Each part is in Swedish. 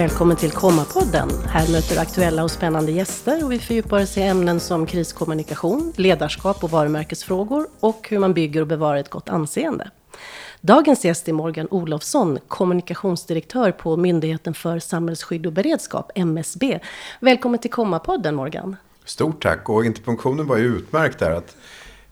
Välkommen till Komma-podden. Här möter du aktuella och spännande gäster och vi fördjupar oss i ämnen som kriskommunikation, ledarskap och varumärkesfrågor och hur man bygger och bevarar ett gott anseende. Dagens gäst är Morgan Olofsson, kommunikationsdirektör på Myndigheten för samhällsskydd och beredskap, MSB. Välkommen till Komma-podden Morgan. Stort tack och interpunktionen var ju utmärkt där att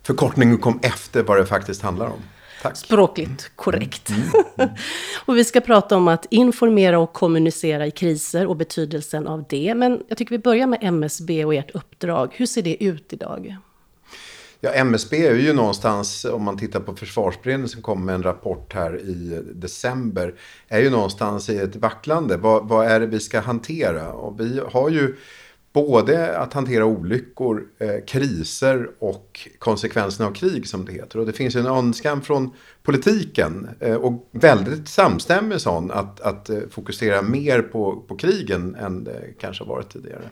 förkortningen kom efter vad det faktiskt handlar om. Tack. Språkligt korrekt. Mm. Mm. och vi ska prata om att informera och kommunicera i kriser och betydelsen av det. Men jag tycker vi börjar med MSB och ert uppdrag. Hur ser det ut idag? Ja, MSB är ju någonstans, om man tittar på Försvarsberedningen som kom med en rapport här i december, är ju någonstans i ett vacklande. Vad, vad är det vi ska hantera? Och vi har ju både att hantera olyckor, eh, kriser och konsekvenserna av krig som det heter. Och det finns en önskan från politiken eh, och väldigt samstämmig sån att, att eh, fokusera mer på, på krigen än det kanske har varit tidigare.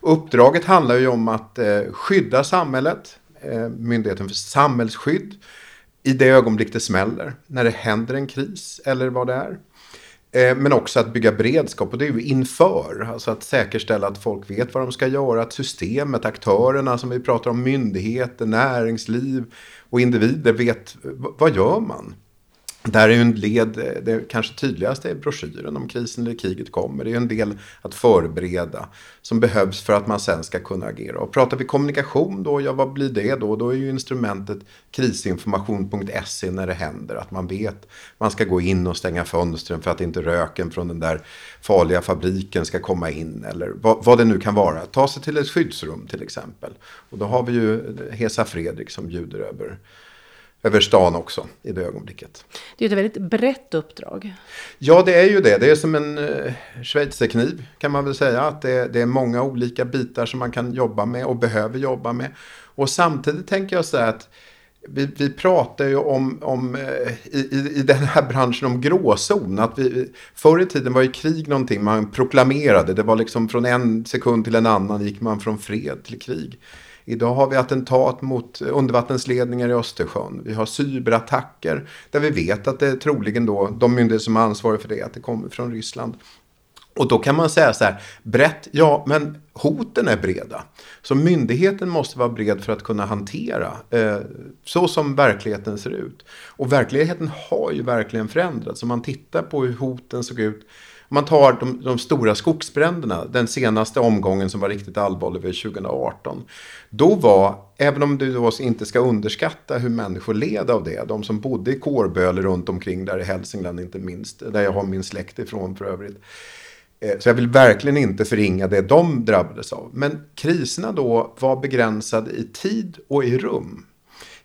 Uppdraget handlar ju om att eh, skydda samhället, eh, Myndigheten för samhällsskydd, i det ögonblick det smäller, när det händer en kris eller vad det är. Eh, men också att bygga beredskap och det är ju inför. Alltså att säkerställa att folk vet vad de ska göra. Att systemet, aktörerna som vi pratar om, myndigheter, näringsliv och individer vet vad gör man? Där är ju en led, det kanske tydligaste är broschyren om krisen eller kriget kommer. Det är ju en del att förbereda som behövs för att man sen ska kunna agera. Och pratar vi kommunikation då, ja vad blir det då? Då är ju instrumentet krisinformation.se när det händer. Att man vet man ska gå in och stänga fönstren för att inte röken från den där farliga fabriken ska komma in. Eller vad, vad det nu kan vara. Ta sig till ett skyddsrum till exempel. Och då har vi ju Hesa Fredrik som bjuder över över stan också i det ögonblicket. Det är ett väldigt brett uppdrag. Ja, det är ju det. Det är som en eh, schweizerkniv kan man väl säga. Att det, det, är många olika bitar som man kan jobba med och behöver jobba med. Och samtidigt tänker jag så här att vi, vi pratar ju om, om eh, i, i den här branschen om gråzon. Att vi, förr i tiden var ju krig någonting man proklamerade. Det var liksom från en sekund till en annan gick man från fred till krig. Idag har vi attentat mot undervattensledningar i Östersjön. Vi har cyberattacker där vi vet att det är troligen då de myndigheter som är ansvariga för det, att det kommer från Ryssland. Och då kan man säga så här, brett, ja men hoten är breda. Så myndigheten måste vara bred för att kunna hantera eh, så som verkligheten ser ut. Och verkligheten har ju verkligen förändrats. Om man tittar på hur hoten såg ut man tar de, de, stora skogsbränderna, den senaste omgången som var riktigt allvarlig var 2018. Då var, även om du då inte ska underskatta hur människor led av det, de som bodde i Kårböle runt omkring där i Hälsingland inte minst, där jag har min släkt ifrån för övrigt. Eh, så jag vill verkligen inte förringa det de drabbades av. Men kriserna då var begränsade i tid och i rum.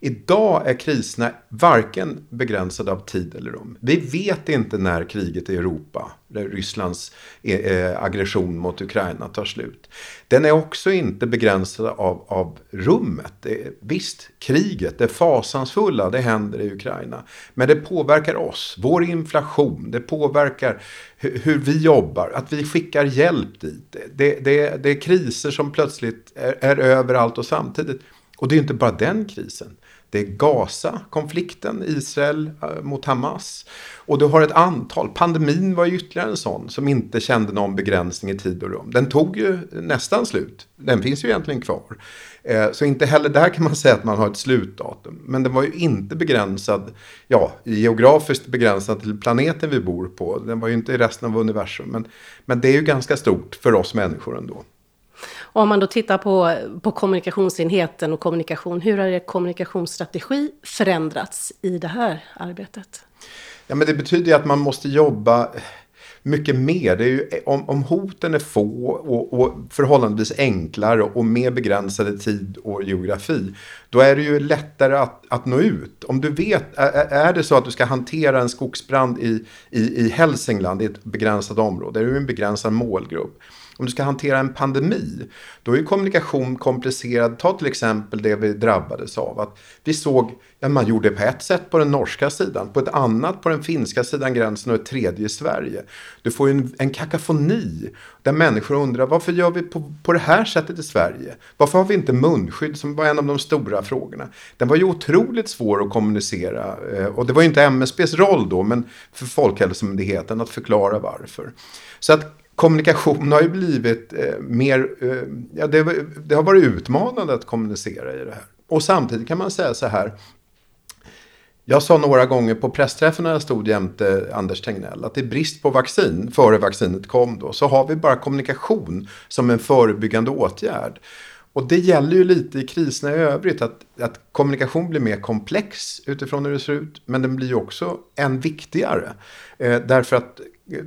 Idag är kriserna varken begränsade av tid eller rum. Vi vet inte när kriget i Europa, Rysslands eh, eh, aggression mot Ukraina tar slut. Den är också inte begränsad av, av rummet. Det, visst, kriget, det fasansfulla, det händer i Ukraina. Men det påverkar oss, vår inflation, det påverkar hur, hur vi jobbar, att vi skickar hjälp dit. Det, det, det är kriser som plötsligt är, är överallt och samtidigt. Och det är inte bara den krisen. Det är Gaza, konflikten, Israel eh, mot Hamas. Och du har ett antal, pandemin var ju ytterligare en sån som inte kände någon begränsning i tid och rum. Den tog ju nästan slut. Den finns ju egentligen kvar. Eh, så inte heller där kan man säga att man har ett slutdatum. Men den var ju inte begränsad, ja, geografiskt begränsad till planeten vi bor på. Den var ju inte i resten av universum. Men, men det är ju ganska stort för oss människor ändå. Och om man då tittar på, på kommunikationsenheten och kommunikation, hur har er kommunikationsstrategi förändrats i det här arbetet? Ja, men det betyder ju att man måste jobba mycket mer. Det är ju, om, om hoten är få och, och förhållandevis enklare och med begränsade tid och geografi. Då är det ju lättare att, att nå ut. Om du vet, är, är det så att du ska hantera en skogsbrand i, i, i Hälsingland i ett begränsat område. Det är ju en begränsad målgrupp om du ska hantera en pandemi, då är kommunikation komplicerad. Ta till exempel det vi drabbades av. Att vi såg, ja, man gjorde på ett sätt på den norska sidan, på ett annat på den finska sidan gränsen och ett tredje i Sverige. Du får ju en, en kakafoni där människor undrar varför gör vi på, på det här sättet i Sverige? Varför har vi inte munskydd som var en av de stora frågorna? Den var ju otroligt svår att kommunicera eh, och det var ju inte MSBs roll då, men för Folkhälsomyndigheten att förklara varför. Så att kommunikation har ju blivit eh, mer, eh, ja, det, det, har varit utmanande att kommunicera i det här. Och samtidigt kan man säga så här, jag sa några gånger på pressträffen när jag stod jämte Anders Tegnell att det är brist på vaccin före vaccinet kom då. Så har vi bara kommunikation som en förebyggande åtgärd. Och det gäller ju lite i kriserna i övrigt att, att kommunikation blir mer komplex utifrån hur det ser ut. Men den blir ju också än viktigare. Eh, därför att eh,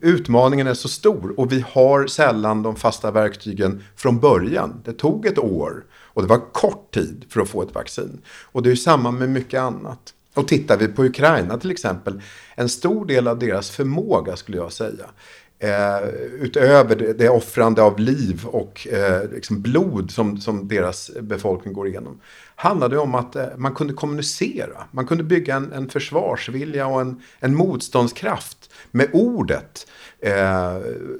utmaningen är så stor och vi har sällan de fasta verktygen från början. Det tog ett år och det var kort tid för att få ett vaccin. Och det är ju samma med mycket annat. Och tittar vi på Ukraina till exempel, en stor del av deras förmåga skulle jag säga, eh, utöver det, det offrande av liv och eh, liksom blod som, som deras befolkning går igenom, handlade om att eh, man kunde kommunicera. Man kunde bygga en, en försvarsvilja och en, en motståndskraft med ordet. Eh,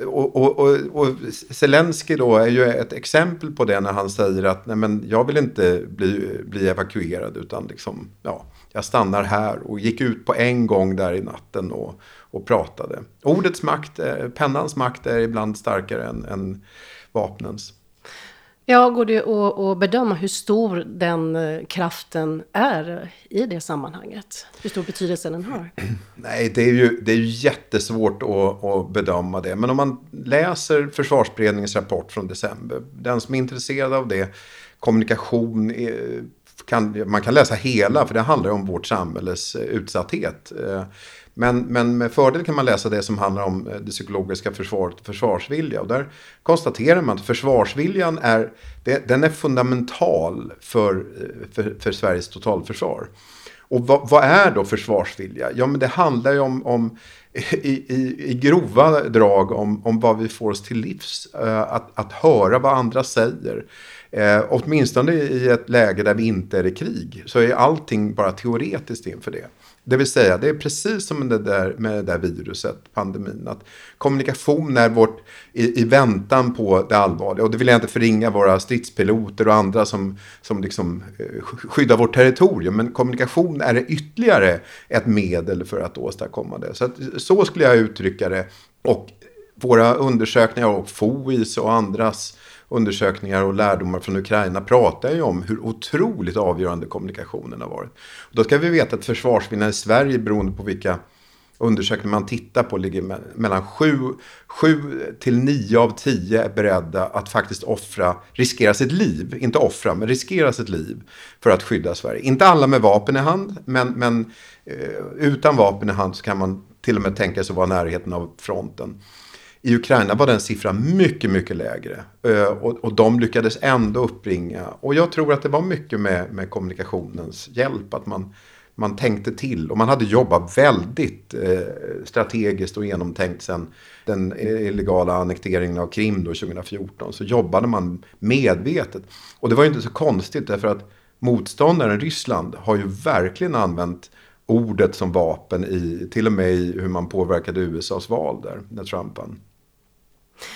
och, och, och, och Zelensky då är ju ett exempel på det när han säger att Nej, men jag vill inte bli, bli evakuerad utan liksom, ja, jag stannar här och gick ut på en gång där i natten och, och pratade. Ordets makt, eh, pennans makt är ibland starkare än, än vapnens. Ja, går det att bedöma hur stor den eh, kraften är i det sammanhanget? Hur stor betydelse den har? Nej, det är ju, det är ju jättesvårt att, att bedöma det. Men om man läser försvarsberedningens rapport från december, den som är intresserad av det, kommunikation, kan, man kan läsa hela för det handlar om vårt samhälles eh, utsatthet. Eh, men, men med fördel kan man läsa det som handlar om eh, det psykologiska försvaret och försvarsvilja. Och där konstaterar man att försvarsviljan är, det, den är fundamental för, för, för Sveriges totalförsvar. Och vad, vad, är då försvarsvilja? Ja, men det handlar ju om, om i, i, i, grova drag om, om vad vi får oss till livs. Eh, att, att höra vad andra säger. Eh, åtminstone i ett läge där vi inte är i krig så är allting bara teoretiskt inför det. Det vill säga, det är precis som det där, med det där viruset, pandemin. Att kommunikation är vårt, i, i, väntan på det allvarliga. Och det vill jag inte förringa våra stridspiloter och andra som, som liksom, eh, skyddar vårt territorium. Men kommunikation är ytterligare ett medel för att åstadkomma det. Så, att, så skulle jag uttrycka det. Och våra undersökningar och FOIs och andras undersökningar och lärdomar från Ukraina pratar ju om hur otroligt avgörande kommunikationen har varit. då ska vi veta att försvarsviljan i Sverige, beroende på vilka undersökningar man tittar på, ligger mellan 7, 7 till 9 av 10 är beredda att faktiskt offra, riskera sitt liv, inte offra, men riskera sitt liv för att skydda Sverige. Inte alla med vapen i hand, men, men eh, utan vapen i hand så kan man till och med tänka sig att vara i närheten av fronten. I Ukraina var den siffran mycket, mycket lägre. Eh, och, och de lyckades ändå uppringa. Och jag tror att det var mycket med, med kommunikationens hjälp. Att man, man tänkte till. Och man hade jobbat väldigt eh, strategiskt och genomtänkt sen den illegala annekteringen av Krim då 2014. Så jobbade man medvetet. Och det var ju inte så konstigt därför att motståndaren Ryssland har ju verkligen använt ordet som vapen i, till och med i hur man påverkade USAs val där, när Trump vann.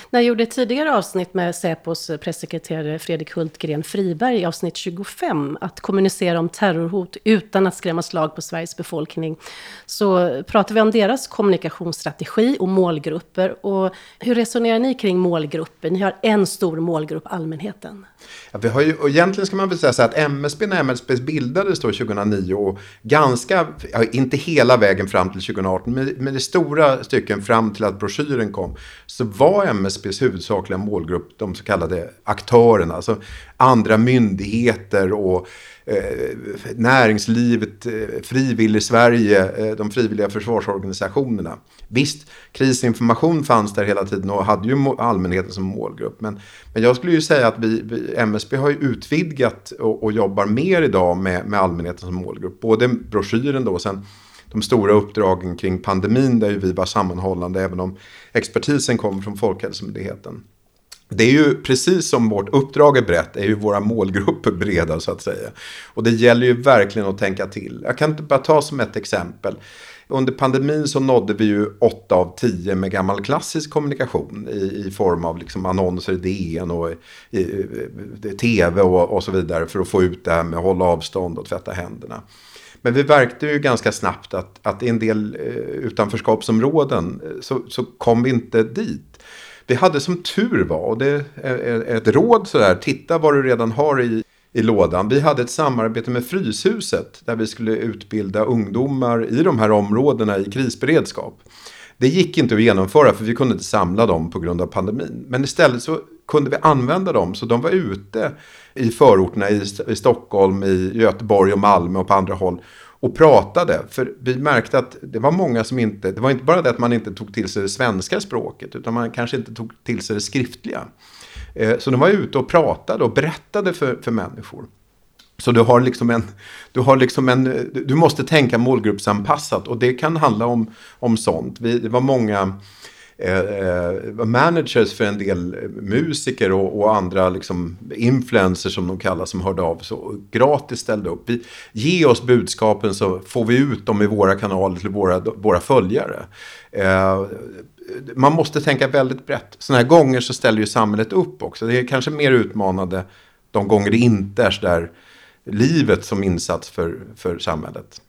När jag gjorde ett tidigare avsnitt med Säpos pressekreterare Fredrik Hultgren Friberg i avsnitt 25, att kommunicera om terrorhot utan att skrämma slag på Sveriges befolkning, så pratade vi om deras kommunikationsstrategi och målgrupper. Och hur resonerar ni kring målgrupper? Ni har en stor målgrupp, allmänheten. Ja, vi har ju, och egentligen ska man väl säga så att MSB, när MSB bildades då 2009 och ganska, ja, inte hela vägen fram till 2018, men, men i stora stycken fram till att broschyren kom, så var MSBs huvudsakliga målgrupp de så kallade aktörerna, alltså andra myndigheter och eh, näringslivet, eh, frivillig Sverige, eh, de frivilliga försvarsorganisationerna. Visst, krisinformation fanns där hela tiden och hade ju allmänheten som målgrupp. Men, men jag skulle ju säga att vi, vi MSB har ju utvidgat och, och, jobbar mer idag med, med allmänheten som målgrupp. Både broschyren då och sen de stora uppdragen kring pandemin där ju vi var sammanhållande även om expertisen kom från Folkhälsomyndigheten det är ju precis som vårt uppdrag är brett, är ju våra målgrupper breda så att säga. Och det gäller ju verkligen att tänka till. Jag kan bara ta som ett exempel. Under pandemin så nådde vi ju 8 av 10 med gammal klassisk kommunikation i, i form av liksom annonser i DN och i, i, i tv och, och så vidare för att få ut det här med att hålla avstånd och tvätta händerna. Men vi märkte ju ganska snabbt att, att i en del eh, utanförskapsområden eh, så, så kom vi inte dit. Vi hade som tur var, och det är ett råd sådär, titta vad du redan har i, i lådan. Vi hade ett samarbete med Fryshuset där vi skulle utbilda ungdomar i de här områdena i krisberedskap. Det gick inte att genomföra för vi kunde inte samla dem på grund av pandemin. Men istället så kunde vi använda dem så de var ute i förorterna i, i Stockholm, i Göteborg och Malmö och på andra håll och pratade. För vi märkte att det var många som inte, det var inte bara det att man inte tog till sig det svenska språket utan man kanske inte tog till sig det skriftliga. Eh, så de var ute och pratade och berättade för, för människor. Så du har liksom en, du har liksom en, du måste tänka målgruppsanpassat och det kan handla om, om sånt. Vi, det var många eh, eh managers för en del musiker och, och, andra liksom influencers som de kallas som hörde av sig och gratis ställde upp. Vi, ge oss budskapen så får vi ut dem i våra kanaler till våra, våra följare. Eh, man måste tänka väldigt brett. Sådana här gånger så ställer ju samhället upp också. Det är kanske mer utmanande de gånger det inte är sådär livet som insats för, för samhället.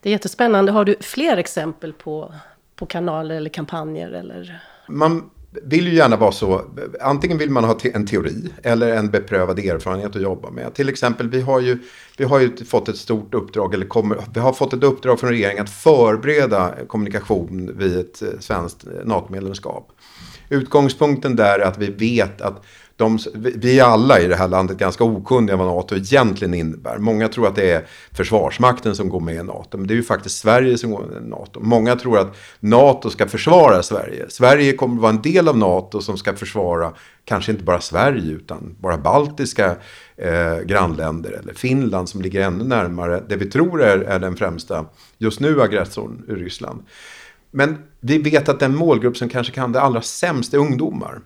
Det är jättespännande. Har du fler exempel på, på kanaler eller kampanjer? Eller? Man vill ju gärna vara så, antingen vill man ha en teori eller en beprövad erfarenhet att jobba med. Till exempel, vi har ju, vi har ju fått ett stort uppdrag, eller kommer, vi har fått ett uppdrag från regeringen att förbereda kommunikation vid ett eh, svenskt NATO-medlemskap. Utgångspunkten där är att vi vet att de, vi är alla i det här landet ganska okunniga vad NATO egentligen innebär. Många tror att det är Försvarsmakten som går med i NATO. Men det är ju faktiskt Sverige som går med i NATO. Många tror att NATO ska försvara Sverige. Sverige kommer att vara en del av NATO som ska försvara kanske inte bara Sverige utan bara baltiska eh, grannländer eller Finland som ligger ännu närmare det vi tror är, är den främsta just nu aggressorn i Ryssland. Men vi vet att den målgrupp som kanske kan det allra sämst är ungdomar.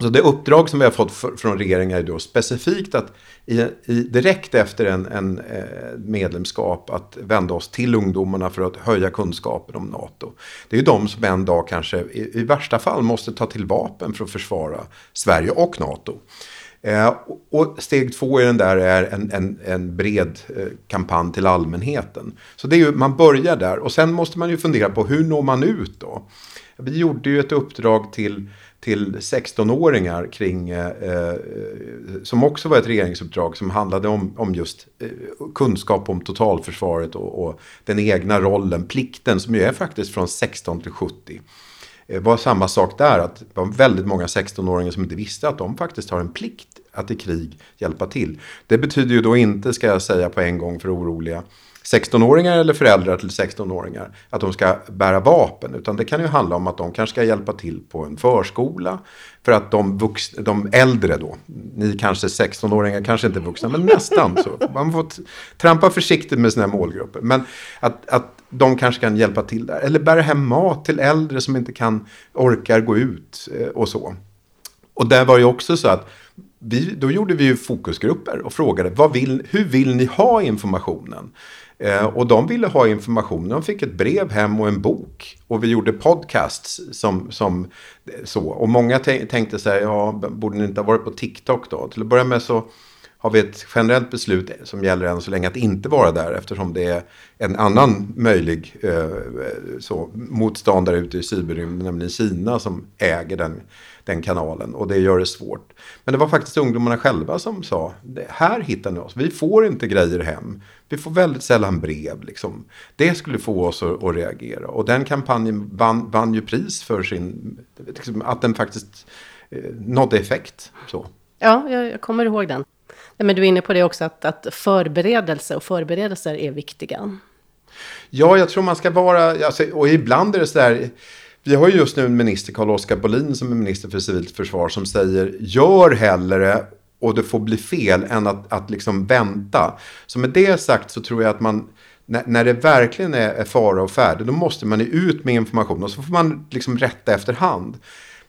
Så det uppdrag som vi har fått för, från regeringen är då specifikt att i, i, direkt efter en, en eh, medlemskap att vända oss till ungdomarna för att höja kunskapen om NATO. Det är ju de som en dag kanske i, i värsta fall måste ta till vapen för att försvara Sverige och NATO. Eh, och steg två i den där är en, en, en bred eh, kampanj till allmänheten. Så det är ju, man börjar där och sen måste man ju fundera på hur når man ut då? Vi gjorde ju ett uppdrag till till 16-åringar kring, eh, eh, som också var ett regeringsuppdrag som handlade om, om just eh, kunskap om totalförsvaret och, och, den egna rollen, plikten som ju är faktiskt från 16 till 70. Eh, var samma sak där, att det var väldigt många 16-åringar som inte visste att de faktiskt har en plikt att i krig hjälpa till. Det betyder ju då inte, ska jag säga på en gång för oroliga, 16-åringar eller föräldrar till 16-åringar att de ska bära vapen. Utan det kan ju handla om att de kanske ska hjälpa till på en förskola. För att de, vuxna, de äldre då, ni kanske 16-åringar, kanske inte vuxna, men nästan så. Man får trampa försiktigt med sina målgrupper. Men att, att de kanske kan hjälpa till där. Eller bära hem mat till äldre som inte kan, orkar gå ut eh, och så. Och där var ju också så att vi, då gjorde vi ju fokusgrupper och frågade vad vill, hur vill ni ha informationen? Eh, och de ville ha information. De fick ett brev hem och en bok. Och vi gjorde podcasts som, som så. Och många tänkte så här, ja, borde ni inte ha varit på TikTok då? Till att börja med så har vi ett generellt beslut som gäller än så länge att inte vara där eftersom det är en annan möjlig eh, så, motståndare ute i cyberrymden, nämligen Kina som äger den den kanalen och det gör det svårt. Men det var faktiskt ungdomarna själva som sa, här hittar ni oss, vi får inte grejer hem. Vi får väldigt sällan brev. Liksom. Det skulle få oss att, att reagera. Och den kampanjen vann, vann ju pris för sin, liksom, att den faktiskt eh, nådde effekt. Så. Ja, jag, jag kommer ihåg den. Men du är inne på det också, att, att förberedelse och förberedelser är viktiga. Ja, jag tror man ska vara, alltså, och ibland är det så där, vi har ju just nu en minister, Carl-Oskar Bolin, som är minister för civilt försvar, som säger gör hellre och det får bli fel än att, att liksom vänta. Så med det sagt så tror jag att man, när, när det verkligen är, är fara och färde, då måste man ut med information och så får man liksom rätta efterhand.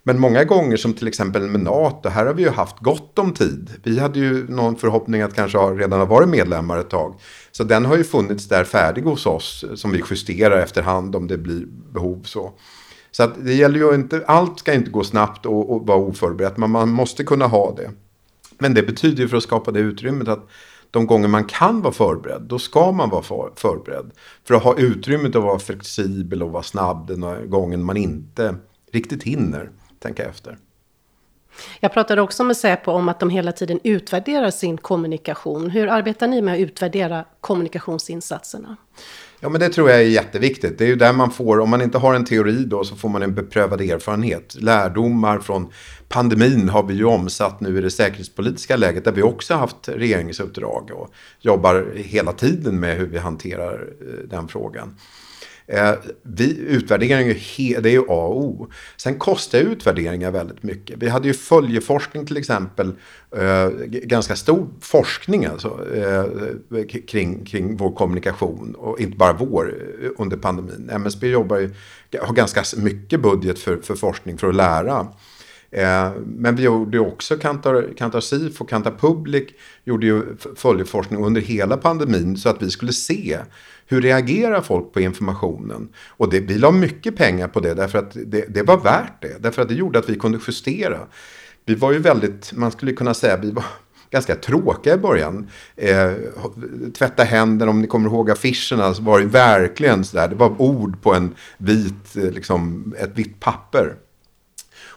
Men många gånger som till exempel med NATO, här har vi ju haft gott om tid. Vi hade ju någon förhoppning att kanske redan ha varit medlemmar ett tag. Så den har ju funnits där färdig hos oss som vi justerar efterhand om det blir behov så. Så att det gäller ju inte, allt ska inte gå snabbt och, och vara oförberett, men man måste kunna ha det. Men det betyder ju för att skapa det utrymmet att de gånger man kan vara förberedd, då ska man vara för, förberedd. För att ha utrymmet att vara flexibel och vara snabb den gången man inte riktigt hinner tänka efter. Jag pratade också med Säpo om att de hela tiden utvärderar sin kommunikation. Hur arbetar ni med att utvärdera kommunikationsinsatserna? Ja, men det tror jag är jätteviktigt. Det är ju där man får, om man inte har en teori då, så får man en beprövad erfarenhet. Lärdomar från pandemin har vi ju omsatt nu i det säkerhetspolitiska läget, där vi också haft regeringsuppdrag och jobbar hela tiden med hur vi hanterar eh, den frågan. Eh, vi, utvärdering är ju, det är ju A och O. Sen kostar utvärderingar väldigt mycket. Vi hade ju följeforskning till exempel. Eh, ganska stor forskning alltså, eh, kring, kring vår kommunikation. Och inte bara vår eh, under pandemin. MSB jobbar ju, har ganska mycket budget för, för forskning för att lära. Eh, men vi gjorde också Kantar, Kantar SIF och Kantar Public gjorde ju följeforskning under hela pandemin så att vi skulle se hur reagerar folk på informationen? Och det, vi la mycket pengar på det därför att det, det var värt det. Därför att det gjorde att vi kunde justera. Vi var ju väldigt, man skulle kunna säga, vi var ganska tråkiga i början. Eh, tvätta händerna, om ni kommer ihåg affischerna så var det verkligen sådär. Det var ord på en vit, eh, liksom, ett vitt papper.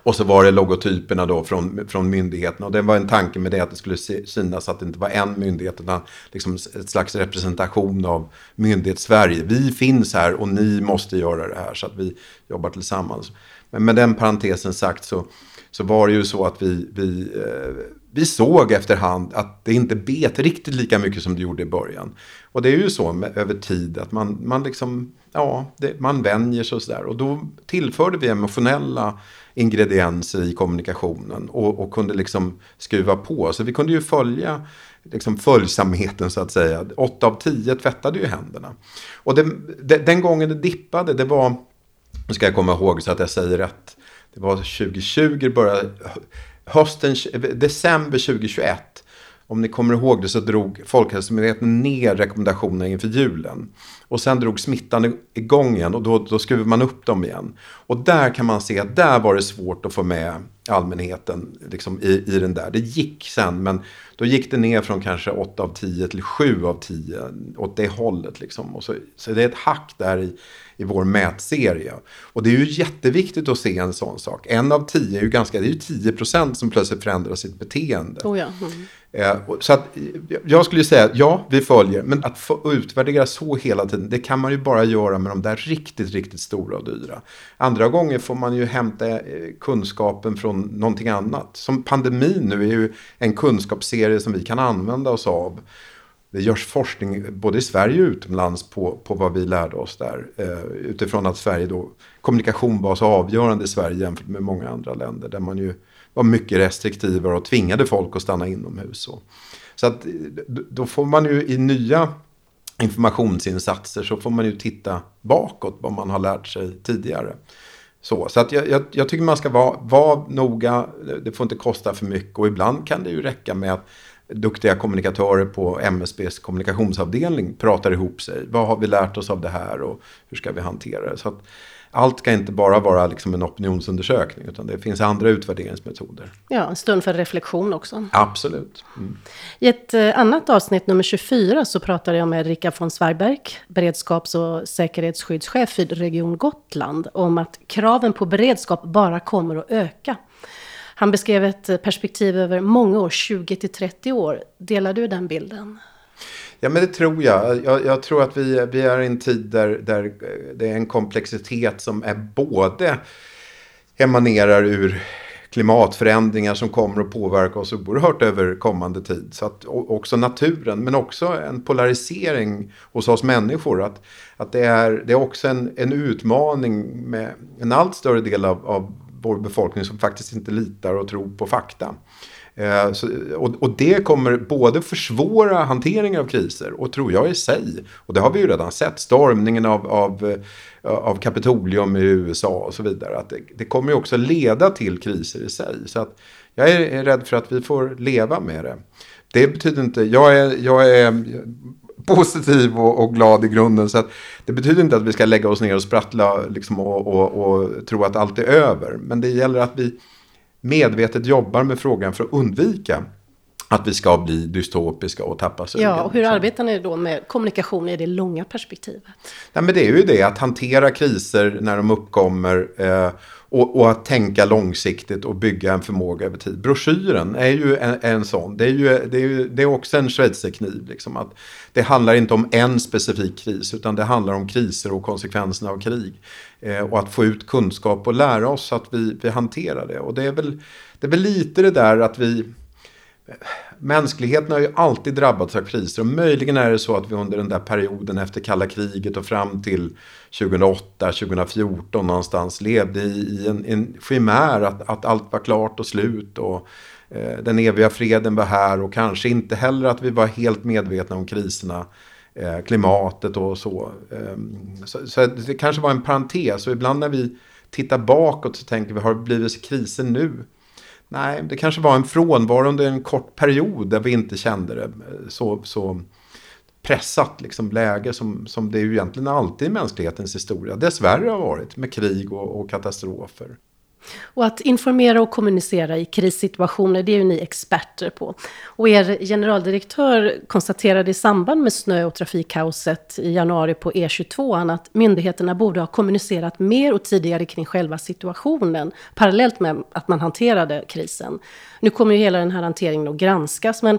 Och så var det logotyperna då från, från myndigheterna. Och det var en tanke med det att det skulle synas att det inte var en myndighet utan liksom ett slags representation av myndighets-Sverige. Vi finns här och ni måste göra det här så att vi jobbar tillsammans. Men med den parentesen sagt så, så var det ju så att vi, vi, eh, vi såg efterhand att det inte bet riktigt lika mycket som det gjorde i början. Och det är ju så med, över tid att man, man liksom, ja, det, man vänjer sig och sådär. Och då tillförde vi emotionella ingredienser i kommunikationen och, och, kunde liksom skruva på. Så vi kunde ju följa liksom följsamheten så att säga. Åtta av tio tvättade ju händerna. Och det, det, den gången det dippade, det var, nu ska jag komma ihåg så att jag säger rätt. Det var 2020, började, hösten, december 2021 om ni kommer ihåg det så drog Folkhälsomyndigheten ner rekommendationerna inför julen. Och sen drog smittan igång igen och då, då skruvar man upp dem igen. Och där kan man se att där var det svårt att få med allmänheten liksom, i, i den där. Det gick sen men då gick det ner från kanske 8 av 10 till 7 av 10 åt det hållet. Liksom. Och så, så det är ett hack där i, i vår mätserie. Och det är ju jätteviktigt att se en sån sak. En av 10 är ju ganska, det är ju 10 procent som plötsligt förändrar sitt beteende. Oh ja. mm. Eh, så att, jag skulle säga att ja, vi följer. Men att få utvärdera så hela tiden, det kan man ju bara göra med de där riktigt, riktigt stora och dyra. Andra gånger får man ju hämta eh, kunskapen från någonting annat. Som pandemin nu är ju en kunskapsserie som vi kan använda oss av. Det görs forskning både i Sverige och utomlands på, på vad vi lärde oss där. Eh, utifrån att Sverige då, kommunikation var så avgörande i Sverige jämfört med många andra länder. Där man ju var mycket restriktivare och tvingade folk att stanna inomhus. Så, så att då får man ju i nya informationsinsatser så får man ju titta bakåt vad man har lärt sig tidigare. Så, så att jag, jag, jag tycker man ska vara, vara noga, det får inte kosta för mycket och ibland kan det ju räcka med att duktiga kommunikatörer på MSBs kommunikationsavdelning pratar ihop sig. Vad har vi lärt oss av det här och hur ska vi hantera det? Så att, allt ska inte bara vara liksom en opinionsundersökning utan det finns andra utvärderingsmetoder. Ja, en stund för reflektion också. Absolut. Mm. I ett eh, annat avsnitt, nummer 24, så pratade jag med Rika von Svarberg, beredskaps och säkerhetsskyddschef vid Region Gotland, om att kraven på beredskap bara kommer att öka. Han beskrev ett eh, perspektiv över många år, 20 till 30 år. Delar du den bilden? Ja, men det tror jag. Jag, jag tror att vi, vi är i en tid där, där eh, det är en komplexitet som är både emanerar ur klimatförändringar som kommer att påverka oss oerhört över kommande tid. Så att också naturen, men också en polarisering hos oss människor. Att, att det, är, det är också en, en utmaning med en allt större del av, av vår befolkning som faktiskt inte litar och tror på fakta. Eh, så, och, och, det kommer både försvåra hanteringen av kriser och tror jag i sig, och det har vi ju redan sett, stormningen av, av, eh, av Kapitolium i USA och så vidare, att det, det kommer ju också leda till kriser i sig. Så att jag är, är rädd för att vi får leva med det. Det betyder inte, jag är, jag är positiv och, och, glad i grunden. Så det betyder inte att vi ska lägga oss ner och sprattla liksom, och, och, och, tro att allt är över. Men det gäller att vi medvetet jobbar med frågan för att undvika att vi ska bli dystopiska och tappa sugen. Ja, och hur arbetar ni då med kommunikation i det långa perspektivet? Nej, men det är ju det, att hantera kriser när de uppkommer eh, och, och, att tänka långsiktigt och bygga en förmåga över tid. Broschyren är ju en, en sån. Det är ju, det är ju det är också en schweizerkniv. Liksom, att det handlar inte om en specifik kris utan det handlar om kriser och konsekvenserna av krig. Eh, och att få ut kunskap och lära oss att vi, vi hanterar det. Och det är, väl, det är väl lite det där att vi mänskligheten har ju alltid drabbats av kriser och möjligen är det så att vi under den där perioden efter kalla kriget och fram till 2008, 2014 någonstans levde i en, en chimär att, att allt var klart och slut och eh, den eviga freden var här och kanske inte heller att vi var helt medvetna om kriserna eh, klimatet och så. Eh, så. så. det kanske var en parentes och ibland när vi tittar bakåt så tänker vi har det blivit kriser nu? Nej, det kanske var en frånvaro under en kort period där vi inte kände det eh, så, så pressat liksom, läge som, som det ju egentligen alltid i mänsklighetens historia dessvärre har varit med krig och, och katastrofer. Och att informera och kommunicera i krissituationer, det är ju ni experter på. Och er generaldirektör konstaterade i samband med snö och trafikkaoset i januari på E22 att myndigheterna borde ha kommunicerat mer och tidigare kring själva situationen, parallellt med att man hanterade krisen. Nu kommer ju hela den här hanteringen att granskas, men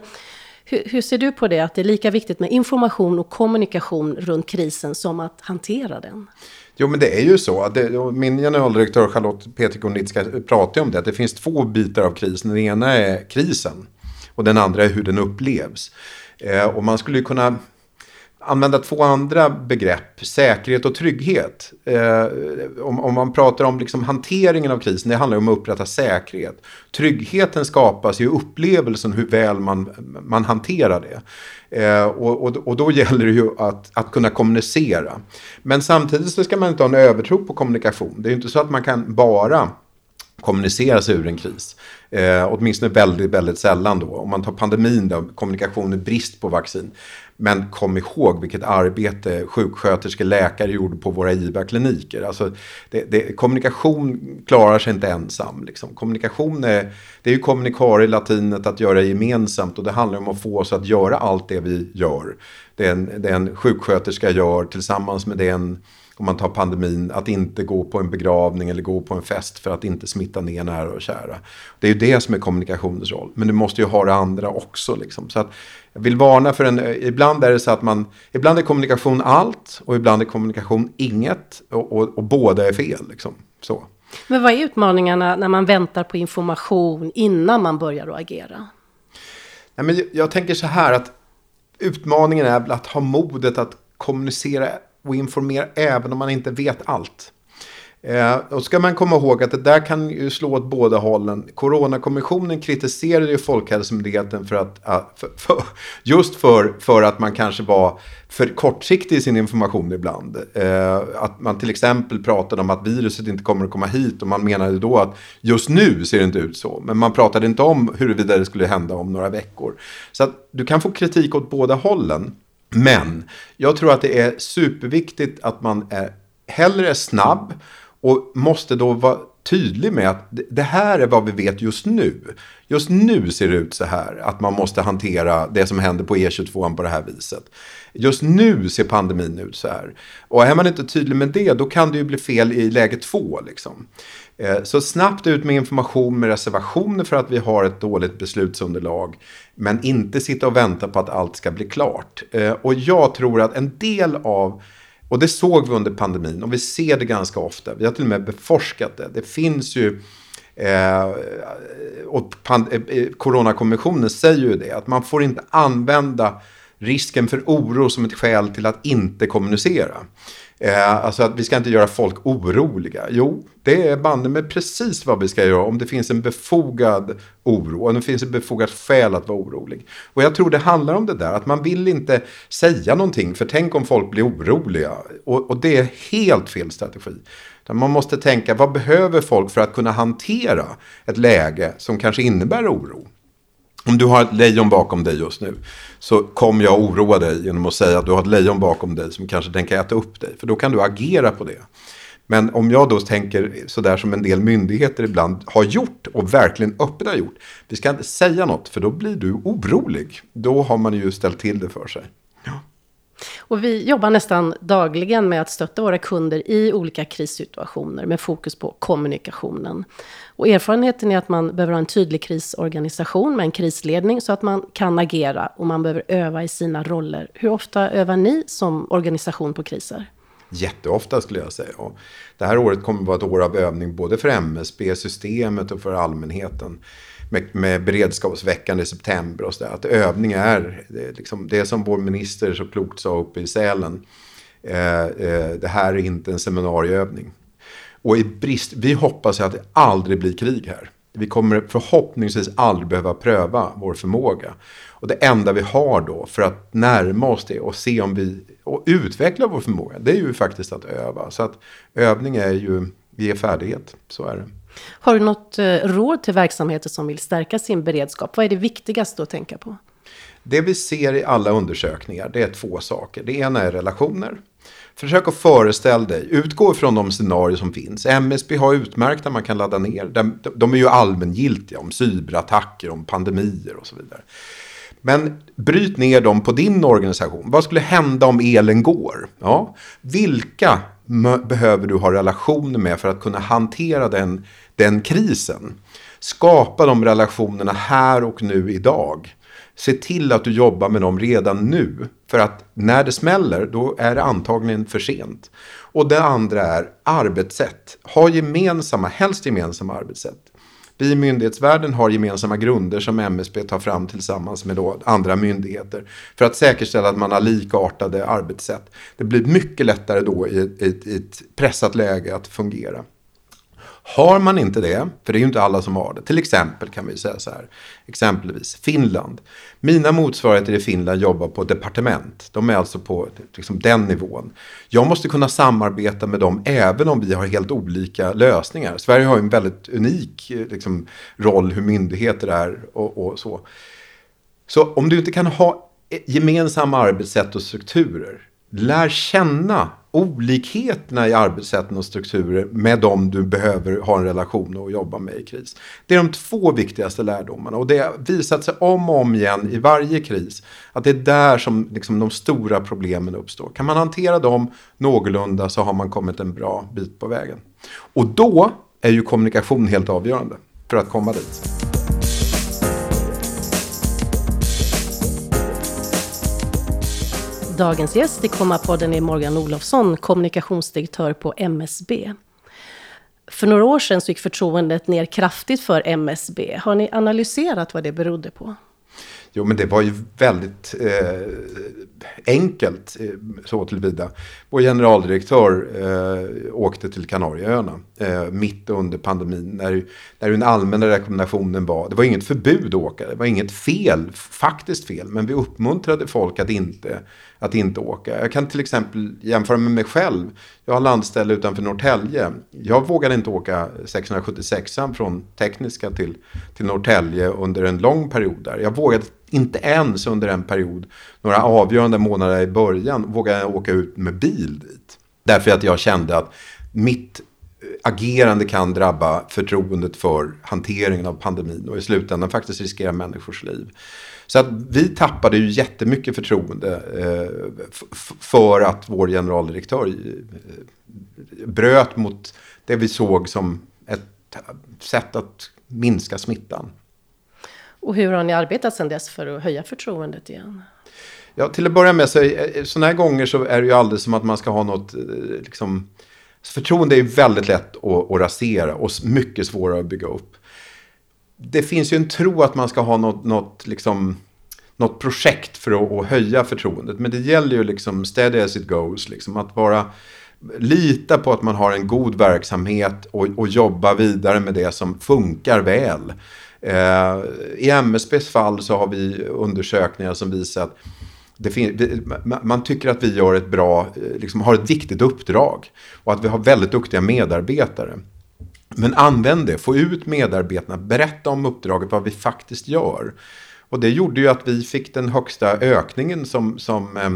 hur, hur, ser du på det, att det är lika viktigt med information och kommunikation runt krisen som att hantera den? Jo, men det är ju så. Det, min generaldirektör Charlotte Petrikonitska pratar om det. Att det finns två bitar av krisen. Den ena är krisen. Och den andra är hur den upplevs. Eh, och man skulle ju kunna använda två andra begrepp, säkerhet och trygghet. Eh, om, om, man pratar om liksom hanteringen av krisen, det handlar om att upprätta säkerhet. Tryggheten skapas i upplevelsen hur väl man, man hanterar det. Eh, och, och, och, då gäller det ju att, att kunna kommunicera. Men samtidigt så ska man inte ha en övertro på kommunikation. Det är ju inte så att man kan bara kommunicera sig ur en kris. Eh, åtminstone väldigt, väldigt sällan då. Om man tar pandemin då, kommunikation är brist på vaccin. Men kom ihåg vilket arbete sjuksköterskor, läkare gjorde på våra IVA-kliniker. Alltså, det, det, kommunikation klarar sig inte ensam. Liksom. Kommunikation är, det är ju kommunikare i latinet att göra gemensamt och det handlar om att få oss att göra allt det vi gör. Det en, det en sjuksköterska gör tillsammans med den om man tar pandemin, att inte gå på en begravning eller gå på en fest för att inte smitta ner nära och kära. Det är ju det som är kommunikationens roll. Men du måste ju ha det andra också. Liksom. Så att jag vill varna för en, ibland är det så att man, ibland är kommunikation allt och ibland är kommunikation inget och, och, och båda är fel. Liksom. Så. Men vad är utmaningarna när man väntar på information innan man börjar att agera? Nej, men jag, tänker så här att utmaningen är väl att ha modet att kommunicera och informera även om man inte vet allt. Eh, och ska man komma ihåg att det där kan ju slå åt båda hållen. Coronakommissionen kritiserade ju Folkhälsomyndigheten för att, ah, för, för, just för, för att man kanske var för kortsiktig i sin information ibland. Eh, att man till exempel pratade om att viruset inte kommer att komma hit och man menade då att just nu ser det inte ut så. Men man pratade inte om huruvida det skulle hända om några veckor. Så att du kan få kritik åt båda hållen. Men jag tror att det är superviktigt att man är hellre snabb och måste då vara tydlig med att det här är vad vi vet just nu. Just nu ser det ut så här att man måste hantera det som händer på E22 på det här viset. Just nu ser pandemin ut så här. Och är man inte tydlig med det då kan det ju bli fel i läge två. Liksom. Eh, så snabbt ut med information med reservationer för att vi har ett dåligt beslutsunderlag. Men inte sitta och vänta på att allt ska bli klart. Eh, och jag tror att en del av och det såg vi under pandemin och vi ser det ganska ofta. Vi har till och med beforskat det. Det finns ju Eh, och eh, eh, Coronakommissionen säger ju det, att man får inte använda risken för oro som ett skäl till att inte kommunicera. Eh, alltså att vi ska inte göra folk oroliga. Jo, det är banne med precis vad vi ska göra om det finns en befogad oro. Om det finns ett befogat skäl att vara orolig. Och jag tror det handlar om det där, att man vill inte säga någonting. För tänk om folk blir oroliga. Och, och det är helt fel strategi. Man måste tänka, vad behöver folk för att kunna hantera ett läge som kanske innebär oro? Om du har ett lejon bakom dig just nu så kommer jag oroa dig genom att säga att du har ett lejon bakom dig som kanske tänker äta upp dig. För då kan du agera på det. Men om jag då tänker sådär som en del myndigheter ibland har gjort och verkligen öppet har gjort. Vi ska inte säga något för då blir du orolig. Då har man ju ställt till det för sig. Ja. Och vi jobbar nästan dagligen med att stötta våra kunder i olika krissituationer med fokus på kommunikationen. Och erfarenheten är att man behöver ha en tydlig krisorganisation med en krisledning så att man kan agera och man behöver öva i sina roller. Hur ofta övar ni som organisation på kriser? Jätteofta skulle jag säga. Och det här året kommer att vara ett år av övning både för MSB-systemet och för allmänheten. Med, med beredskapsveckan i september och sådär. Att övning är, det, är liksom, det som vår minister så klokt sa uppe i Sälen. Eh, eh, det här är inte en seminarieövning. Och i brist, vi hoppas att det aldrig blir krig här. Vi kommer förhoppningsvis aldrig behöva pröva vår förmåga. Och det enda vi har då för att närma oss det och se om vi och utveckla vår förmåga. Det är ju faktiskt att öva. Så att övning är ju, ger färdighet. Så är det. Har du något eh, råd till verksamheter som vill stärka sin beredskap? Vad är det viktigaste att tänka på? Det vi ser i alla undersökningar det är två saker. Det ena är relationer. Försök att föreställa dig, utgå från de scenarier som finns. MSB har utmärkta man kan ladda ner. De, de är ju allmängiltiga om cyberattacker, om pandemier och så vidare. Men bryt ner dem på din organisation. Vad skulle hända om elen går? Ja, vilka behöver du ha relationer med för att kunna hantera den, den krisen? Skapa de relationerna här och nu idag. Se till att du jobbar med dem redan nu. För att när det smäller, då är det antagligen för sent. Och det andra är arbetssätt. Ha gemensamma, helst gemensamma arbetssätt. Vi i myndighetsvärlden har gemensamma grunder som MSB tar fram tillsammans med andra myndigheter. För att säkerställa att man har likartade arbetssätt. Det blir mycket lättare då i ett, i ett pressat läge att fungera. Har man inte det, för det är ju inte alla som har det, till exempel kan vi säga så här, exempelvis Finland. Mina motsvarigheter i Finland jobbar på departement, de är alltså på liksom, den nivån. Jag måste kunna samarbeta med dem även om vi har helt olika lösningar. Sverige har ju en väldigt unik eh, liksom, roll hur myndigheter är och, och så. Så om du inte kan ha eh, gemensamma arbetssätt och strukturer, lär känna olikheterna i arbetssätten och strukturer med dem du behöver ha en relation och jobba med i kris. Det är de två viktigaste lärdomarna och det har visat sig om och om igen i varje kris att det är där som liksom de stora problemen uppstår. Kan man hantera dem någorlunda så har man kommit en bra bit på vägen. Och då är ju kommunikation helt avgörande för att komma dit. Dagens gäst i Komma-podden är Morgan Olofsson, kommunikationsdirektör på MSB. För några år sedan så gick förtroendet ner kraftigt för MSB. Har ni analyserat vad det berodde på? Jo, men det var ju väldigt eh, enkelt eh, så tillvida. Vår generaldirektör eh, åkte till Kanarieöarna eh, mitt under pandemin. När, när den allmänna rekommendationen var, det var inget förbud att åka, det var inget fel, faktiskt fel. Men vi uppmuntrade folk att inte att inte åka. Jag kan till exempel jämföra med mig själv. Jag har landställe utanför Norrtälje. Jag vågade inte åka 676 från Tekniska till, till Norrtälje under en lång period där. Jag vågade inte ens under en period, några avgörande månader i början, vågade jag åka ut med bil dit. Därför att jag kände att mitt eh, agerande kan drabba förtroendet för hanteringen av pandemin och i slutändan faktiskt riskera människors liv. Så att vi tappade ju jättemycket förtroende eh, för att vår generaldirektör eh, bröt mot det vi såg som ett sätt att minska smittan. Och hur har ni arbetat sedan dess för att höja förtroendet igen? Ja, till att börja med så eh, sådana här gånger så är det ju alldeles som att man ska ha något, eh, liksom, förtroende är väldigt lätt att, att rasera och mycket svårare att bygga upp. Det finns ju en tro att man ska ha något, något liksom, något projekt för att, att höja förtroendet. Men det gäller ju liksom steady as it goes. Liksom, att vara lita på att man har en god verksamhet och, och jobba vidare med det som funkar väl. Eh, I MSBs fall så har vi undersökningar som visar att det man tycker att vi gör ett bra, eh, liksom har ett viktigt uppdrag och att vi har väldigt duktiga medarbetare. Men använd det, få ut medarbetarna, berätta om uppdraget, vad vi faktiskt gör. Och det gjorde ju att vi fick den högsta ökningen som, som eh,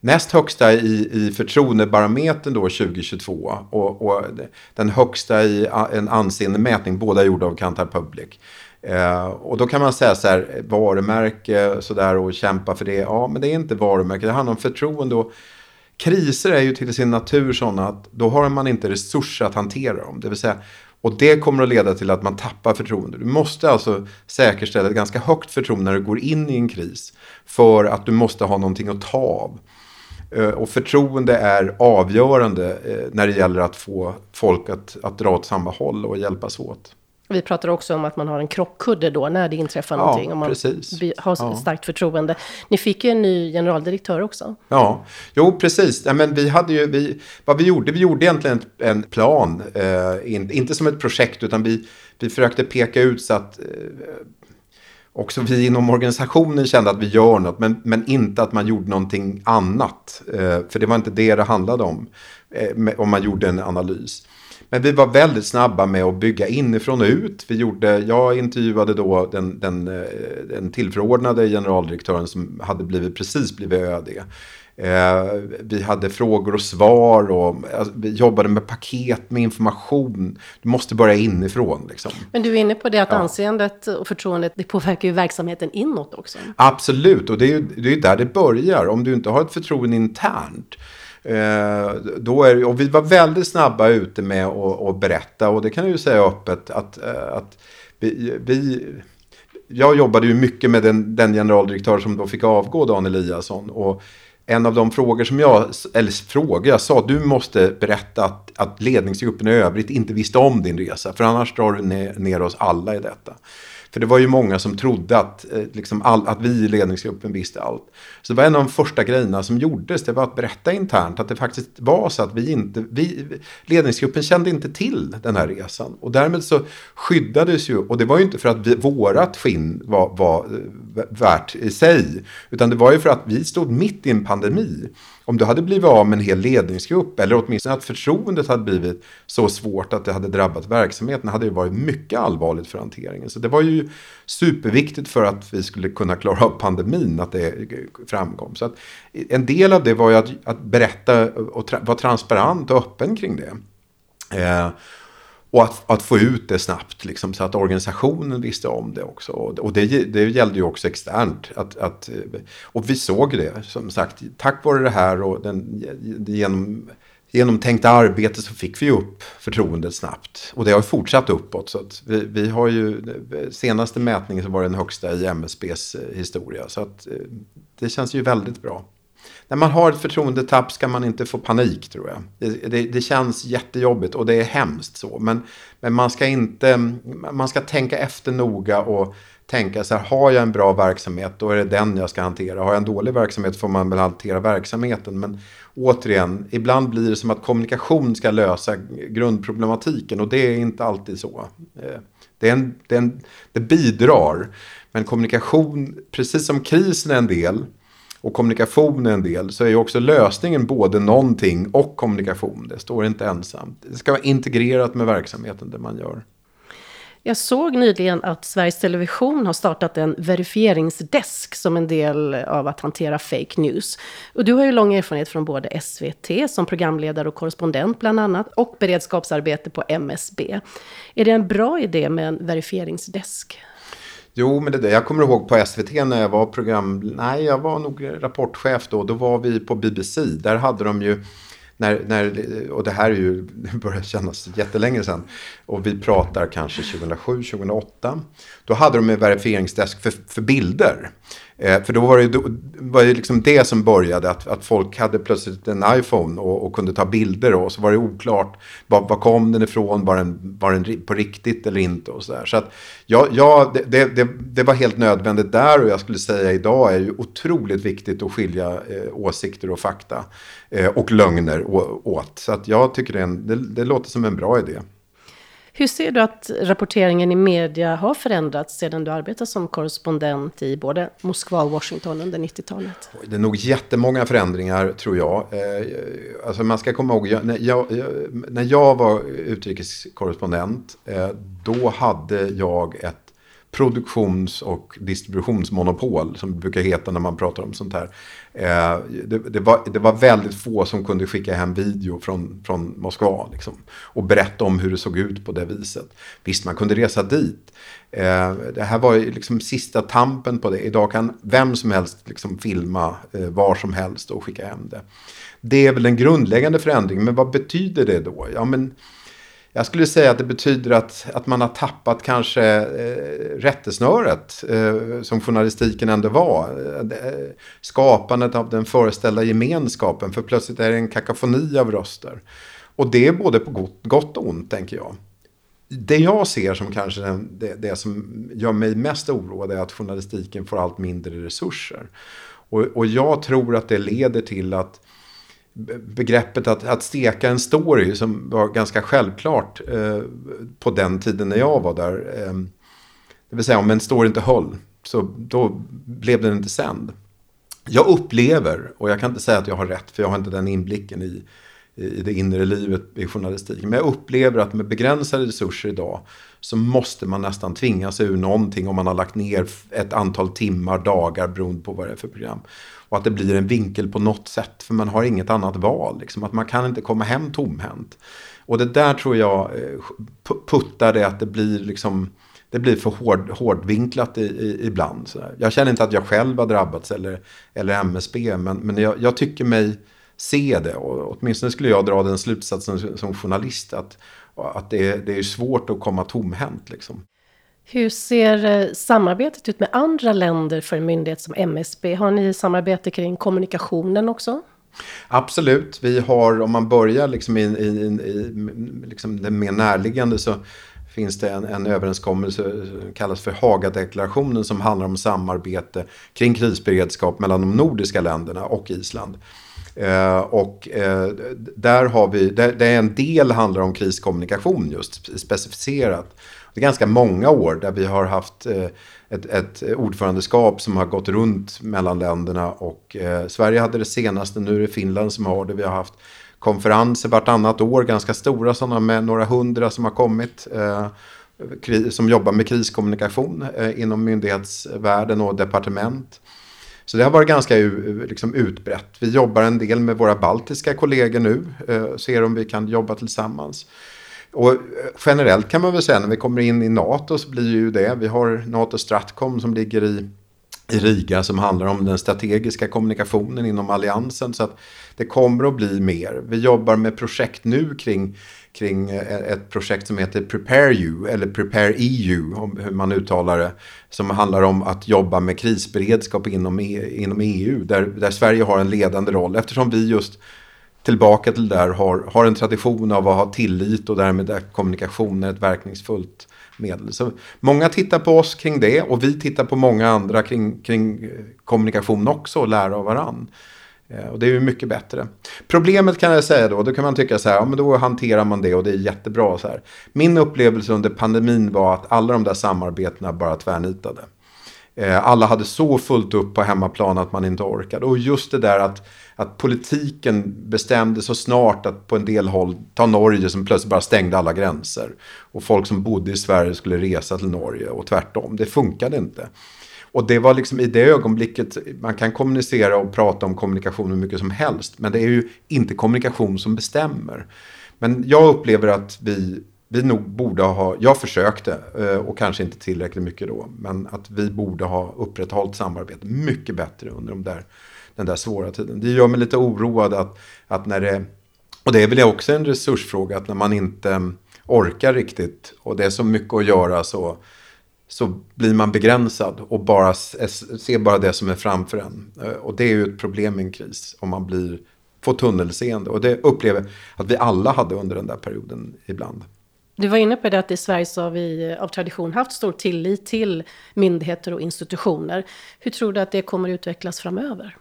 näst högsta i, i förtroendebarometern då 2022 och, och den högsta i en anseende mätning, båda gjorda av Kantar Public. Eh, och då kan man säga så här, eh, varumärke sådär och kämpa för det. Ja, men det är inte varumärke, det handlar om förtroende. Och kriser är ju till sin natur sådana att då har man inte resurser att hantera dem. Det vill säga, och det kommer att leda till att man tappar förtroende. Du måste alltså säkerställa ett ganska högt förtroende när du går in i en kris. För att du måste ha någonting att ta av. Eh, och förtroende är avgörande eh, när det gäller att få folk att, att dra åt samma håll och hjälpas åt. Vi pratar också om att man har en krockkudde då när det inträffar ja, någonting. Om man precis. har ja. starkt förtroende. Ni fick ju en ny generaldirektör också. Ja, jo precis. Ja, men vi hade ju, vi, vad vi gjorde, vi gjorde egentligen en plan. Eh, in, inte som ett projekt utan vi, vi försökte peka ut så att eh, också vi inom organisationen kände att vi gör något. Men, men inte att man gjorde någonting annat. Eh, för det var inte det det handlade om. Eh, om man gjorde en analys. Men vi var väldigt snabba med att bygga inifrån och ut. Vi gjorde, jag intervjuade då den, den, eh, den tillförordnade generaldirektören som hade blivit, precis blivit ÖD. Eh, vi hade frågor och svar och alltså, vi jobbade med paket med information. Du måste börja inifrån. Liksom. Men du är inne på det att ja. anseendet och förtroendet det påverkar ju verksamheten inåt också. Absolut, och det är ju det är där det börjar. Om du inte har ett förtroende internt Eh, då är, och vi var väldigt snabba ute med att berätta och det kan jag ju säga öppet att, eh, att vi, vi jag jobbade ju mycket med den, den, generaldirektör som då fick avgå, Dan Eliasson. Och en av de frågor som jag, eller frågor jag sa, du måste berätta att, att ledningsgruppen i övrigt inte visste om din resa. För annars drar du ner, ner oss alla i detta. För det var ju många som trodde att, eh, liksom all, att vi i ledningsgruppen visste allt. Så det var en av de första grejerna som gjordes. Det var att berätta internt att det faktiskt var så att vi inte, vi, ledningsgruppen kände inte till den här resan. Och därmed så skyddades ju, och det var ju inte för att vi, vårat skinn var, var eh, värt i sig. Utan det var ju för att vi stod mitt i en pandemi om du hade blivit av med en hel ledningsgrupp eller åtminstone att förtroendet hade blivit så svårt att det hade drabbat verksamheten hade det varit mycket allvarligt för hanteringen. Så det var ju superviktigt för att vi skulle kunna klara av pandemin att det framkom. Så att en del av det var ju att, att berätta och tra vara transparent och öppen kring det. Eh, och att, att, få ut det snabbt, liksom, så att organisationen visste om det också. Och det, det gällde ju också externt. Att, att, eh, och vi såg det, som sagt, tack vare det här och den, genom, genomtänkta arbete så fick vi upp förtroendet snabbt. Och det har fortsatt uppåt. Så att vi, vi har ju, senaste mätningen så var den högsta i MSBs eh, historia. Så att eh, det känns ju väldigt bra när man har ett förtroendetapp ska man inte få panik tror jag. Det, det, det, känns jättejobbigt och det är hemskt så. Men, men man ska inte, man ska tänka efter noga och tänka så här, har jag en bra verksamhet då är det den jag ska hantera. Har jag en dålig verksamhet får man väl hantera verksamheten. Men återigen, ibland blir det som att kommunikation ska lösa grundproblematiken och det är inte alltid så. Eh, det, är en, det, är en, det bidrar, men kommunikation, precis som krisen är en del, och kommunikation är en del så är ju också lösningen både någonting och kommunikation. Det står inte ensamt. Det ska vara integrerat med verksamheten det man gör. Jag såg nyligen att Sveriges Television har startat en verifieringsdesk som en del av att hantera fake news. Och du har ju lång erfarenhet från både SVT som programledare och korrespondent bland annat och beredskapsarbete på MSB. Är det en bra idé med en verifieringsdesk? Jo, men det där. Jag kommer ihåg på SVT när jag var program... Nej, jag var nog rapportchef då. Då var vi på BBC. Där hade de ju... När, när, och det här är ju, det börjar kännas jättelänge sedan. Och vi pratar kanske 2007, 2008. Då hade de en verifieringsdesk för, för bilder. Eh, för då var det, då, var det liksom det som började, att, att folk hade plötsligt en iPhone och, och kunde ta bilder och så var det oklart var, var kom den ifrån, var den, var den på riktigt eller inte och så där. Så att ja, ja det, det, det, var helt nödvändigt där och jag skulle säga idag är ju otroligt viktigt att skilja eh, åsikter och fakta eh, och lögner åt. Så att jag tycker det, en, det, det låter som en bra idé. Hur ser du att rapporteringen i media har förändrats sedan du arbetat som korrespondent i både Moskva och Washington under 90-talet? Det är nog jättemånga förändringar tror jag. Eh, alltså man ska komma ihåg, när jag, när jag var utrikeskorrespondent, eh, då hade jag ett produktions och distributionsmonopol som det brukar heta när man pratar om sånt här. Eh, det, det, var, det var väldigt få som kunde skicka hem video från, från Moskva liksom, och berätta om hur det såg ut på det viset. Visst, man kunde resa dit. Eh, det här var liksom sista tampen på det. Idag kan vem som helst liksom filma eh, var som helst och skicka hem det. Det är väl en grundläggande förändring, men vad betyder det då? Ja, men jag skulle säga att det betyder att, att man har tappat kanske eh, rättesnöret eh, som journalistiken ändå var. Eh, eh, skapandet av den föreställda gemenskapen. För plötsligt är det en kakafoni av röster. Och det är både på gott, gott och ont, tänker jag. Det jag ser som kanske den, det, det, som gör mig mest oroad är att journalistiken får allt mindre resurser. Och, och jag tror att det leder till att begreppet att, att steka en story som var ganska självklart eh, på den tiden när jag var där. Eh, det vill säga om en story inte höll så då blev den inte sänd. Jag upplever, och jag kan inte säga att jag har rätt för jag har inte den inblicken i, i det inre livet i journalistiken. Men jag upplever att med begränsade resurser idag så måste man nästan tvinga sig ur någonting om man har lagt ner ett antal timmar, dagar beroende på vad det är för program. Och att det blir en vinkel på något sätt för man har inget annat val. Liksom. Att man kan inte komma hem tomhänt. Och det där tror jag eh, puttar det att det blir liksom det blir för hård, hårdvinklat i, i, ibland. Så jag känner inte att jag själv har drabbats eller, eller MSB, men, men jag, jag, tycker mig se det. Och åtminstone skulle jag dra den slutsatsen som journalist att, att det, är, det är svårt att komma tomhänt. Liksom. Hur ser eh, samarbetet ut med andra länder för en myndighet som MSB? Har ni samarbete kring kommunikationen också? Absolut. Vi har, om man börjar liksom i, i, i liksom det mer närliggande så finns det en, en överenskommelse som kallas för Hagadeklarationen som handlar om samarbete kring krisberedskap mellan de nordiska länderna och Island. Eh, och eh, där har vi, där, där en del handlar om kriskommunikation just specificerat. Det är ganska många år där vi har haft eh, ett, ett ordförandeskap som har gått runt mellan länderna och eh, Sverige hade det senaste, nu är det Finland som har det. Vi har haft konferenser vartannat år, ganska stora sådana med några hundra som har kommit. Eh, som jobbar med kriskommunikation eh, inom myndighetsvärlden och departement. Så det har varit ganska liksom, utbrett. Vi jobbar en del med våra baltiska kollegor nu. Eh, ser om vi kan jobba tillsammans. Och eh, generellt kan man väl säga när vi kommer in i NATO så blir ju det. Vi har NATO Stratcom som ligger i, i Riga som handlar om den strategiska kommunikationen inom alliansen. Så att det kommer att bli mer. Vi jobbar med projekt nu kring, kring eh, ett projekt som heter Prepare You eller Prepare EU om hur man uttalar det. Som handlar om att jobba med krisberedskap inom, e, inom EU där, där Sverige har en ledande roll eftersom vi just tillbaka till där har, har en tradition av att ha tillit och därmed är kommunikation är ett verkningsfullt medel. Så många tittar på oss kring det och vi tittar på många andra kring, kring eh, kommunikation också och lära av varann. Eh, och det är ju mycket bättre. Problemet kan jag säga då, då kan man tycka så här, ja men då hanterar man det och det är jättebra så här. Min upplevelse under pandemin var att alla de där samarbetena bara tvärnitade. Eh, alla hade så fullt upp på hemmaplan att man inte orkade. Och just det där att att politiken bestämde så snart att på en del håll, ta Norge som plötsligt bara stängde alla gränser. Och folk som bodde i Sverige skulle resa till Norge och tvärtom. Det funkade inte. Och det var liksom i det ögonblicket, man kan kommunicera och prata om kommunikation hur mycket som helst. Men det är ju inte kommunikation som bestämmer. Men jag upplever att vi, vi nog borde ha, jag försökte eh, och kanske inte tillräckligt mycket då. Men att vi borde ha upprätthållit samarbete mycket bättre under de där den där svåra tiden. Det gör mig lite oroad att, att när det, och det är väl också en resursfråga, att när man inte orkar riktigt och det är så mycket att göra så, så blir man begränsad och bara ser bara det som är framför en. Eh, och det är ju ett problem i en kris om man blir, får tunnelseende. Och det upplever att vi alla hade under den där perioden ibland. Du var inne på det att i Sverige så har vi eh, av tradition haft stor tillit till myndigheter och institutioner. Hur tror du att det kommer att utvecklas framöver?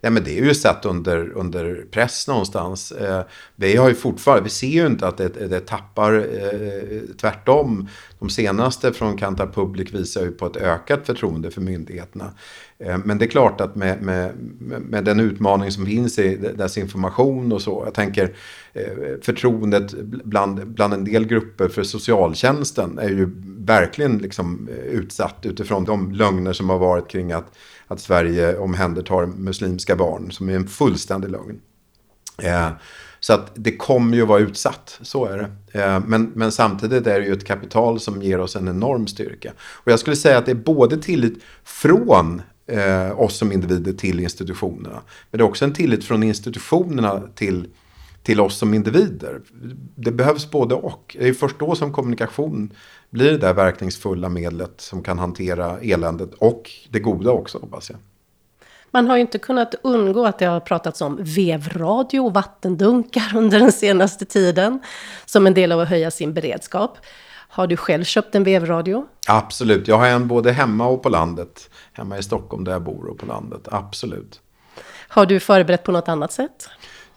Ja, men det är ju satt under, under press någonstans. Eh, vi har ju fortfarande, vi ser ju inte att det, det tappar, eh, tvärtom. De senaste från Kantar Public visar ju på ett ökat förtroende för myndigheterna. Eh, men det är klart att med, med, med den utmaning som finns i desinformation och så. Jag tänker eh, förtroendet bland, bland en del grupper för socialtjänsten är ju verkligen liksom eh, utsatt utifrån de lögner som har varit kring att, att Sverige omhändertar muslimska barn som är en fullständig lögn. Eh, så att det kommer ju vara utsatt, så är det. Eh, men, men samtidigt är det ju ett kapital som ger oss en enorm styrka. Och jag skulle säga att det är både tillit från eh, oss som individer till institutionerna. Men det är också en tillit från institutionerna till, till oss som individer. Det behövs både och. Det är först då som kommunikation blir det där verkningsfulla medlet som kan hantera eländet och det goda också hoppas jag. Man har ju inte kunnat undgå att det har pratats om vevradio och vattendunkar under den senaste tiden som en del av att höja sin beredskap. Har du själv köpt en vevradio? Absolut, jag har en både hemma och på landet. Hemma i Stockholm där jag bor och på landet, absolut. Har du förberett på något annat sätt?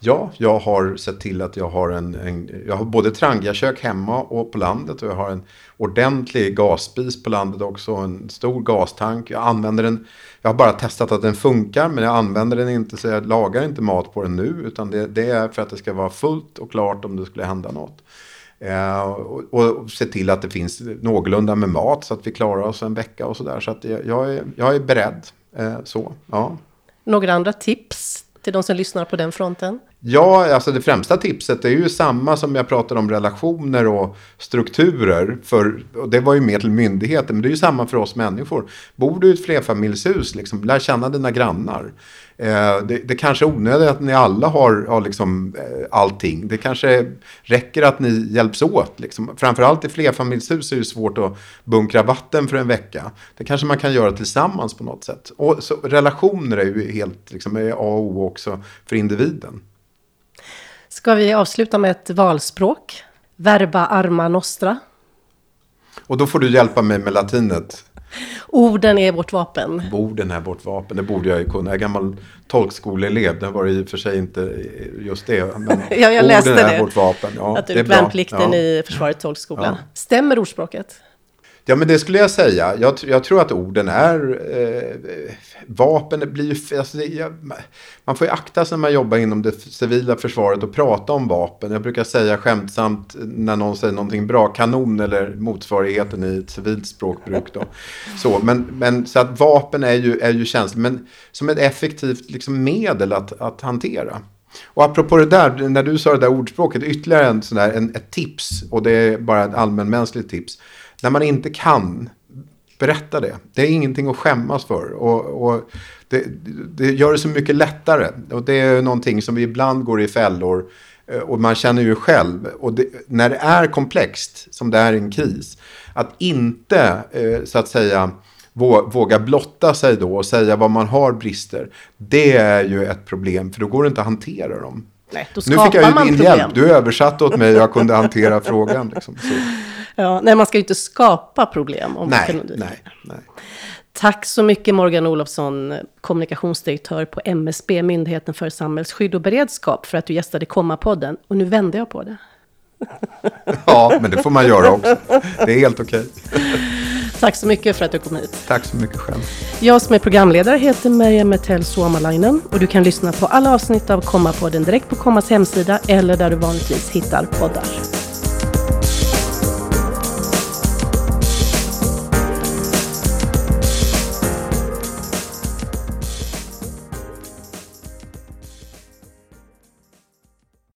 Ja, jag har sett till att jag har en, en jag har både trangiakök hemma och på landet och jag har en ordentlig gasspis på landet också, en stor gastank. Jag använder den, jag har bara testat att den funkar men jag använder den inte så jag lagar inte mat på den nu utan det, det är för att det ska vara fullt och klart om det skulle hända något. Eh, och, och, se till att det finns någorlunda med mat så att vi klarar oss en vecka och sådär. Så att jag, jag, är, jag är beredd. Eh, så, ja. Några andra tips till de som lyssnar på den fronten? Ja, alltså det främsta tipset är ju samma som jag pratade om relationer och strukturer. För, och det var ju mer till myndigheter, men det är ju samma för oss människor. Bor du i ett flerfamiljshus, liksom, lär känna dina grannar. Eh, det, det kanske är onödigt att ni alla har, har liksom, eh, allting. Det kanske räcker att ni hjälps åt. Liksom. Framförallt i flerfamiljshus är det svårt att bunkra vatten för en vecka. Det kanske man kan göra tillsammans på något sätt. Och så, relationer är ju helt liksom, är A och O också för individen. Ska vi avsluta med ett valspråk? Verba arma nostra. Och då får du hjälpa mig med latinet. Orden är vårt vapen. Orden är vårt vapen, det borde jag ju kunna. Jag är gammal tolkskoleelev, det var i och för sig inte just det. Men ja, jag läste orden det. är vårt vapen. Ja, att du är värnplikten ja. i försvaret tolkskolan. Ja. Stämmer ordspråket? Ja, men det skulle jag säga. Jag, jag tror att orden är eh, vapen. Blir ju, alltså det, jag, man får ju akta sig när man jobbar inom det civila försvaret och prata om vapen. Jag brukar säga skämtsamt eh, när någon säger någonting bra, kanon eller motsvarigheten i ett civilt språkbruk. Då. Så, men, men, så att vapen är ju, är ju känsligt, men som ett effektivt liksom, medel att, att hantera. Och apropå det där, när du sa det där ordspråket, ytterligare en sån där, en, ett tips, och det är bara ett allmänmänskligt tips. När man inte kan, berätta det. Det är ingenting att skämmas för. Och, och det, det, gör det så mycket lättare. Och det är någonting som vi ibland går i fällor. Eh, och man känner ju själv. Och det, när det är komplext, som det är i en kris. Att inte, eh, så att säga, våga blotta sig då och säga vad man har brister. Det är ju ett problem, för då går det inte att hantera dem. Nej, nu fick jag ju din problem. hjälp. Du översatte åt mig och jag kunde hantera frågan. Liksom. Ja, nej, man ska ju inte skapa problem. Om nej, nej, nej. Tack så mycket Morgan Olofsson, kommunikationsdirektör på MSB, Myndigheten för samhällsskydd och beredskap, för att du gästade Komma-podden. Och nu vänder jag på det. Ja, men det får man göra också. Det är helt okej. Tack så mycket för att du kom hit. Tack så mycket själv. Jag som är programledare heter Merja Metell Suomalainen och du kan lyssna på alla avsnitt av Komma-podden direkt på Kommas hemsida eller där du vanligtvis hittar poddar.